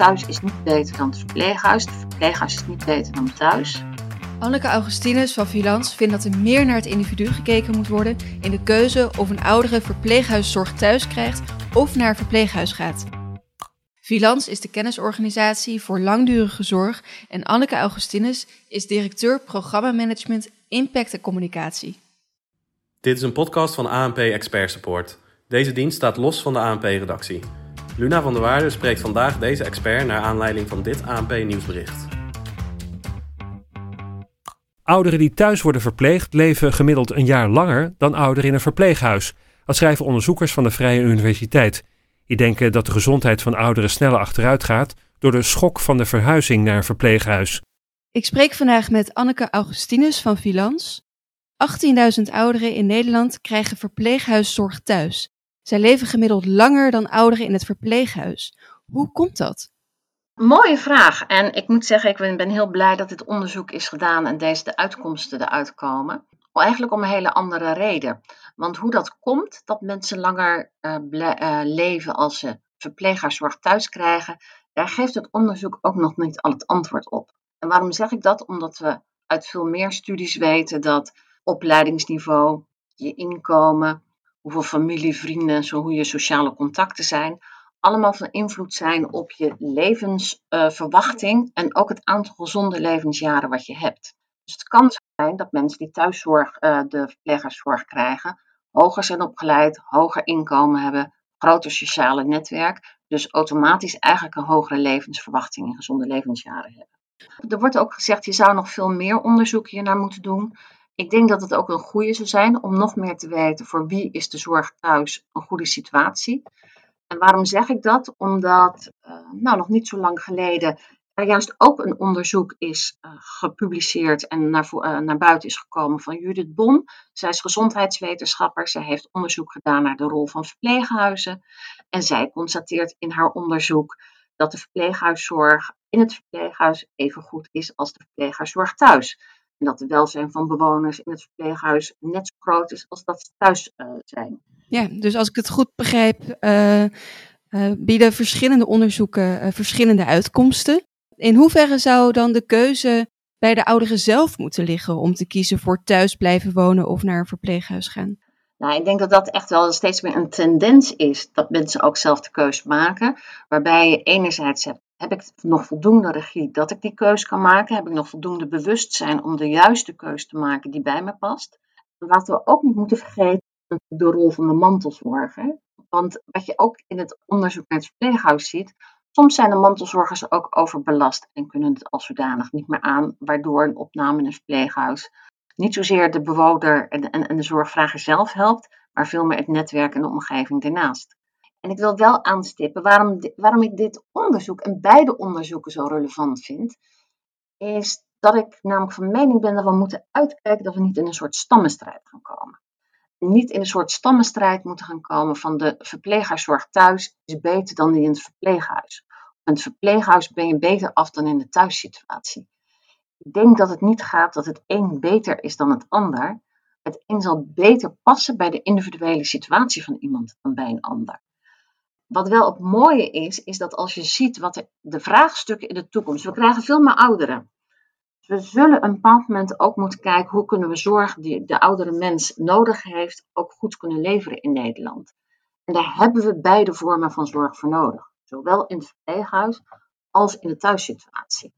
thuis is niet beter dan het verpleeghuis. Het verpleeghuis is niet beter dan thuis. Anneke Augustinus van Vilans vindt dat er meer naar het individu gekeken moet worden in de keuze of een oudere verpleeghuiszorg thuis krijgt of naar een verpleeghuis gaat. Vilans is de kennisorganisatie voor langdurige zorg en Anneke Augustinus is directeur programmamanagement Impact en Communicatie. Dit is een podcast van ANP Expert Support. Deze dienst staat los van de ANP-redactie. Luna van der Waarde spreekt vandaag deze expert naar aanleiding van dit ANP-nieuwsbericht. Ouderen die thuis worden verpleegd leven gemiddeld een jaar langer dan ouderen in een verpleeghuis. Dat schrijven onderzoekers van de Vrije Universiteit. Die denken dat de gezondheid van ouderen sneller achteruit gaat door de schok van de verhuizing naar een verpleeghuis. Ik spreek vandaag met Anneke Augustinus van Vilans. 18.000 ouderen in Nederland krijgen verpleeghuiszorg thuis. Zij leven gemiddeld langer dan ouderen in het verpleeghuis. Hoe komt dat? Mooie vraag. En ik moet zeggen, ik ben, heel blij dat dit onderzoek is gedaan en deze de uitkomsten eruit komen. Eigenlijk om een hele andere reden. Want hoe dat komt dat mensen langer uh, uh, leven als ze verpleeghuiszorg thuis krijgen, daar geeft het onderzoek ook nog niet al het antwoord op. En waarom zeg ik dat? Omdat we uit veel meer studies weten dat opleidingsniveau, je inkomen, hoeveel familie, vrienden, zo hoe je sociale contacten zijn, allemaal van invloed zijn op je levensverwachting en ook het aantal gezonde levensjaren wat je hebt. Dus het kan zijn dat mensen die thuiszorg, uh, de verpleeghuiszorg krijgen, hoger zijn opgeleid, hoger inkomen hebben, groter sociale netwerk, dus automatisch eigenlijk een hogere levensverwachting en gezonde levensjaren hebben. Er wordt ook gezegd, je zou nog veel meer onderzoek hier naar moeten doen. Ik denk dat het ook een goede zou zijn om nog meer te weten voor wie is de zorg thuis een goede situatie. En waarom zeg ik dat? Omdat uh, nou, nog niet zo lang geleden er juist ook een onderzoek is uh, gepubliceerd en naar, uh, naar buiten is gekomen van Judith Bom. Zij is gezondheidswetenschapper. Zij heeft onderzoek gedaan naar de rol van verpleeghuizen. En zij constateert in haar onderzoek dat de verpleeghuiszorg in het verpleeghuis even goed is als de verpleeghuiszorg thuis. En dat de welzijn van bewoners in het verpleeghuis net zo groot is als dat ze thuis uh, zijn. Ja, dus als ik het goed begrijp, uh, uh, bieden verschillende onderzoeken verschillende uitkomsten. In hoeverre zou dan de keuze bij de ouderen zelf moeten liggen om te kiezen voor thuis blijven wonen of naar een verpleeghuis gaan? Nou, ik denk dat dat echt wel steeds meer een tendens is dat mensen ook zelf de keuze maken. Waarbij je enerzijds hebt heb ik nog voldoende regie dat ik die keuze kan maken? Heb ik nog voldoende bewustzijn om de juiste keuze te maken die bij me past? Laten we ook niet moeten vergeten de rol van de mantelzorger. Want wat je ook in het onderzoek naar het verpleeghuis ziet, soms zijn de mantelzorgers ook overbelast en kunnen het als zodanig niet meer aan, waardoor een opname in een verpleeghuis niet zozeer de bewoner en de zorgvrager zelf helpt, maar veel meer het netwerk en de omgeving daarnaast. En ik wil wel aanstippen waarom, waarom ik dit onderzoek en beide onderzoeken zo relevant vind, is dat ik namelijk van mening ben dat we moeten uitkijken dat we niet in een soort stammenstrijd gaan komen. Niet in een soort stammenstrijd moeten gaan komen van de verpleeghuiszorg thuis is beter dan die in het verpleeghuis. In het verpleeghuis ben je beter af dan in de thuissituatie. Ik denk dat het niet gaat dat het een beter is dan het ander. Het een zal beter passen bij de individuele situatie van iemand dan bij een ander. Wat wel het mooie is, is dat als je ziet wat de vraagstukken in de toekomst. We krijgen veel meer ouderen. we zullen een bepaald moment ook moeten kijken hoe kunnen we zorg die de oudere mens nodig heeft, ook goed kunnen leveren in Nederland. En daar hebben we beide vormen van zorg voor nodig. Zowel in het verpleeghuis als in de thuissituatie.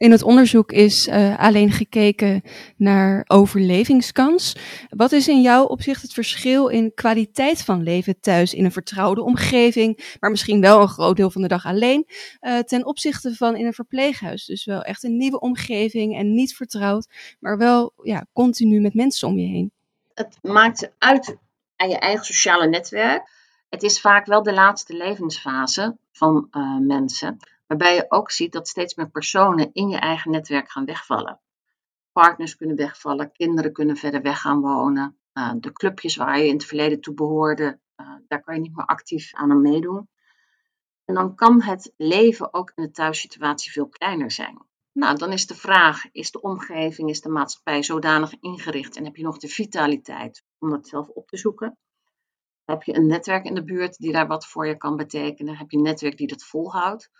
In het onderzoek is uh, alleen gekeken naar overlevingskans. Wat is in jouw opzicht het verschil in kwaliteit van leven thuis in een vertrouwde omgeving, maar misschien wel een groot deel van de dag alleen, uh, ten opzichte van in een verpleeghuis? Dus wel echt een nieuwe omgeving en niet vertrouwd, maar wel ja, continu met mensen om je heen. Het maakt uit aan je eigen sociale netwerk. Het is vaak wel de laatste levensfase van uh, mensen. Waarbij je ook ziet dat steeds meer personen in je eigen netwerk gaan wegvallen. Partners kunnen wegvallen, kinderen kunnen verder weg gaan wonen. Uh, de clubjes waar je in het verleden toe behoorde, uh, daar kan je niet meer actief aan aan meedoen. En dan kan het leven ook in de thuissituatie veel kleiner zijn. Nou, dan is de vraag: is de omgeving, is de maatschappij zodanig ingericht en heb je nog de vitaliteit om dat zelf op te zoeken? Heb je een netwerk in de buurt die daar wat voor je kan betekenen? Heb je een netwerk die dat volhoudt?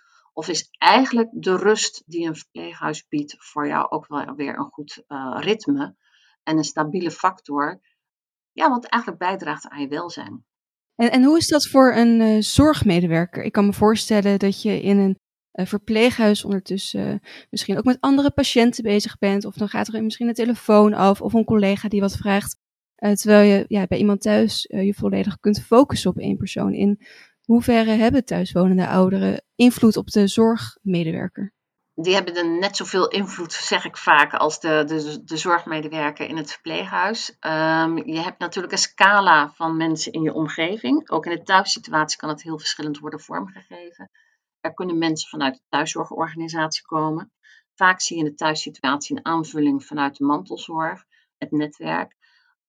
Of is eigenlijk de rust die een verpleeghuis biedt voor jou ook wel weer een goed uh, ritme en een stabiele factor, ja, wat eigenlijk bijdraagt aan je welzijn. En, en hoe is dat voor een uh, zorgmedewerker? Ik kan me voorstellen dat je in een uh, verpleeghuis ondertussen misschien ook met andere patiënten bezig bent, of dan gaat er misschien een telefoon af of een collega die wat vraagt. terwijl je ja, bij iemand thuis je volledig kunt focussen op één persoon. In hoeverre hebben thuiswonende ouderen invloed op de zorgmedewerker? Die hebben er net zoveel invloed, zeg ik vaak, als de, de, de zorgmedewerker in het verpleeghuis. Um, je hebt natuurlijk een scala van mensen in je omgeving. Ook in de thuissituatie kan het heel verschillend worden vormgegeven. Er kunnen mensen vanuit de thuiszorgorganisatie komen. Vaak zie je in de thuissituatie een aanvulling vanuit de mantelzorg, het netwerk.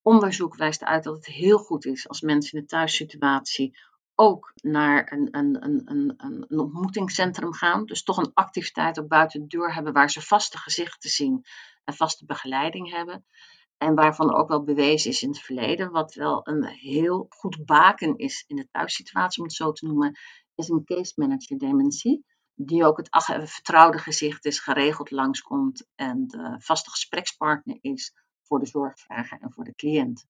Onderzoek wijst uit dat het heel goed is als mensen in de thuissituatie ook naar een, een, een, een, een ontmoetingscentrum gaan. Dus toch een activiteit op buiten de deur hebben waar ze vaste gezichten zien en vaste begeleiding hebben. En waarvan ook wel bewezen is in het verleden, wat wel een heel goed baken is in de thuissituatie, om het zo te noemen, is een case manager dementie. Die ook het vertrouwde gezicht is, geregeld langskomt en de vaste gesprekspartner is voor de zorgvragen en voor de cliënt.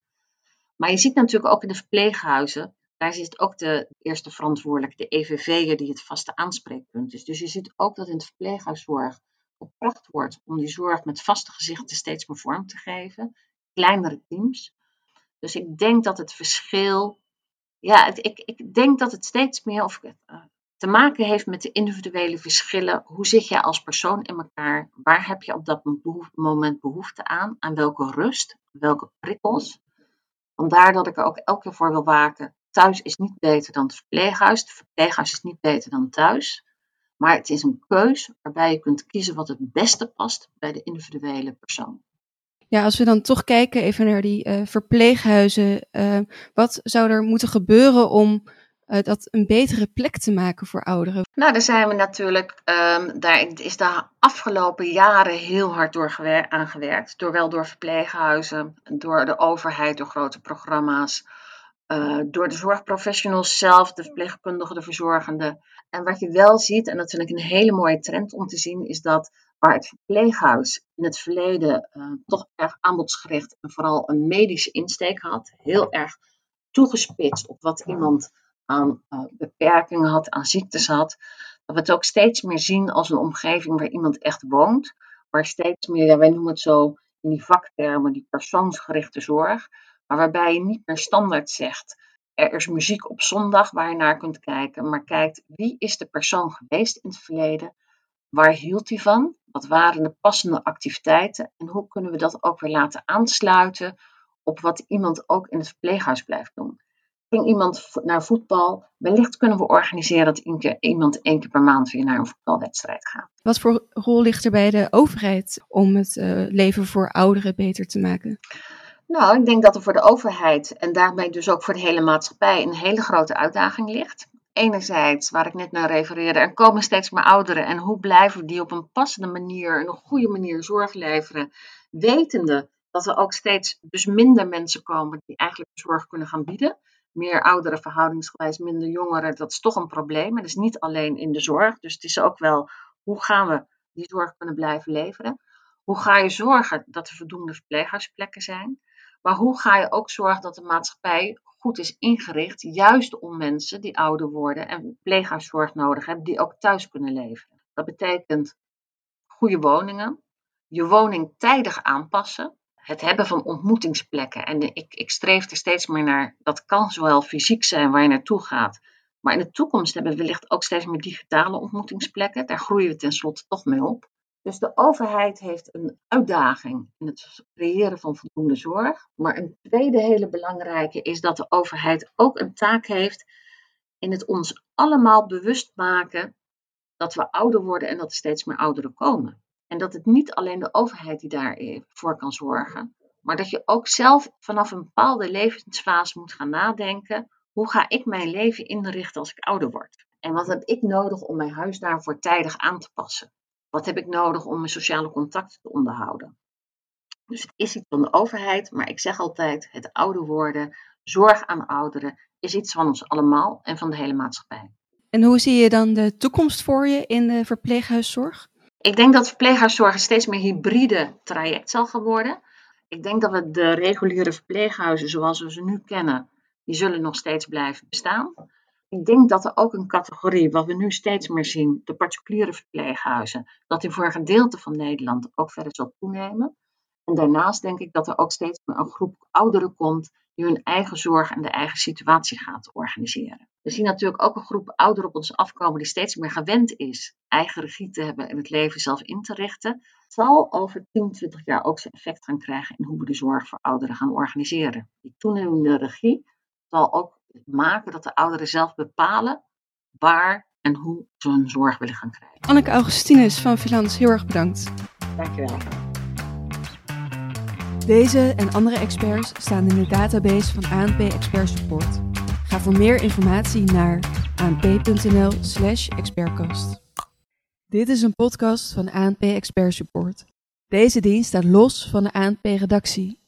Maar je ziet natuurlijk ook in de verpleeghuizen daar zit ook de eerste verantwoordelijke, de EVV'er, die het vaste aanspreekpunt is. Dus je ziet ook dat in de verpleeghuiszorg gepracht wordt om die zorg met vaste gezichten steeds meer vorm te geven. Kleinere teams. Dus ik denk dat het verschil, ja, het, ik, ik denk dat het steeds meer of, uh, te maken heeft met de individuele verschillen. Hoe zit je als persoon in elkaar? Waar heb je op dat moment behoefte aan? Aan welke rust? Welke prikkels? Vandaar dat ik er ook elke keer voor wil waken thuis is niet beter dan het verpleeghuis. Het verpleeghuis is niet beter dan thuis. Maar het is een keus waarbij je kunt kiezen wat het beste past bij de individuele persoon. Ja, als we dan toch kijken even naar die uh, verpleeghuizen. Uh, wat zou er moeten gebeuren om uh, dat een betere plek te maken voor ouderen? Nou, daar zijn we natuurlijk, um, daar is de afgelopen jaren heel hard door aan gewerkt. Door wel door verpleeghuizen, door de overheid, door grote programma's. Uh, door de zorgprofessionals zelf, de verpleegkundigen, de verzorgenden. En wat je wel ziet, en dat vind ik een hele mooie trend om te zien, is dat waar het verpleeghuis in het verleden uh, toch erg aanbodsgericht en vooral een medische insteek had, heel erg toegespitst op wat iemand aan uh, beperkingen had, aan ziektes had, dat we het ook steeds meer zien als een omgeving waar iemand echt woont, waar steeds meer, wij noemen het zo in die vaktermen, die persoonsgerichte zorg, maar waarbij je niet meer standaard zegt, er is muziek op zondag waar je naar kunt kijken, maar kijkt wie is de persoon geweest in het verleden, waar hield hij van, wat waren de passende activiteiten en hoe kunnen we dat ook weer laten aansluiten op wat iemand ook in het verpleeghuis blijft doen. Ging iemand naar voetbal, wellicht kunnen we organiseren dat iemand één keer per maand weer naar een voetbalwedstrijd gaat. Wat voor rol ligt er bij de overheid om het uh, leven voor ouderen beter te maken? Nou, ik denk dat er voor de overheid en daarmee dus ook voor de hele maatschappij een hele grote uitdaging ligt. Enerzijds, waar ik net naar refereerde, er komen steeds meer ouderen en hoe blijven die op een passende manier, een goede manier zorg leveren, wetende dat er ook steeds dus minder mensen komen die eigenlijk zorg kunnen gaan bieden. Meer ouderen verhoudingsgewijs, minder jongeren, dat is toch een probleem. Het is niet alleen in de zorg, dus het is ook wel hoe gaan we die zorg kunnen blijven leveren. Hoe ga je zorgen dat er voldoende verpleeghuisplekken zijn? Maar hoe ga je ook zorgen dat de maatschappij goed is ingericht, juist om mensen die ouder worden en pleeghuiszorg nodig hebben, die ook thuis kunnen leven. Dat betekent goede woningen, je woning tijdig aanpassen, het hebben van ontmoetingsplekken. En ik, ik streef er steeds meer naar, dat kan zowel fysiek zijn waar je naartoe gaat, maar in de toekomst hebben we wellicht ook steeds meer digitale ontmoetingsplekken. Daar groeien we tenslotte toch mee op. Dus de overheid heeft een uitdaging in het creëren van voldoende zorg. Maar een tweede hele belangrijke is dat de overheid ook een taak heeft in het ons allemaal bewust maken dat we ouder worden en dat er steeds meer ouderen komen. En dat het niet alleen de overheid die daarvoor kan zorgen, maar dat je ook zelf vanaf een bepaalde levensfase moet gaan nadenken: hoe ga ik mijn leven inrichten als ik ouder word? En wat heb ik nodig om mijn huis daarvoor tijdig aan te passen? Wat heb ik nodig om mijn sociale contacten te onderhouden? Dus het is iets van de overheid, maar ik zeg altijd: het ouder worden, zorg aan ouderen, is iets van ons allemaal en van de hele maatschappij. En hoe zie je dan de toekomst voor je in de verpleeghuiszorg? Ik denk dat verpleeghuiszorg een steeds meer hybride traject zal gaan worden. Ik denk dat we de reguliere verpleeghuizen zoals we ze nu kennen, die zullen nog steeds blijven bestaan. Ik denk dat er ook een categorie, wat we nu steeds meer zien, de particuliere verpleeghuizen, dat die voor een gedeelte van Nederland ook verder zal toenemen. En daarnaast denk ik dat er ook steeds meer een groep ouderen komt die hun eigen zorg en de eigen situatie gaat organiseren. We zien natuurlijk ook een groep ouderen op ons afkomen die steeds meer gewend is eigen regie te hebben en het leven zelf in te richten. Zal over 10, 20 jaar ook zijn effect gaan krijgen in hoe we de zorg voor ouderen gaan organiseren. Die toenemende regie zal ook maken dat de ouderen zelf bepalen waar en hoe ze hun zorg willen gaan krijgen. Anneke Augustinus van Filans, heel erg bedankt. Dankjewel. Deze en andere experts staan in de database van ANP Expert Support. Ga voor meer informatie naar anp.nl/slash expertcast. Dit is een podcast van ANP Expert Support. Deze dienst staat los van de ANP-redactie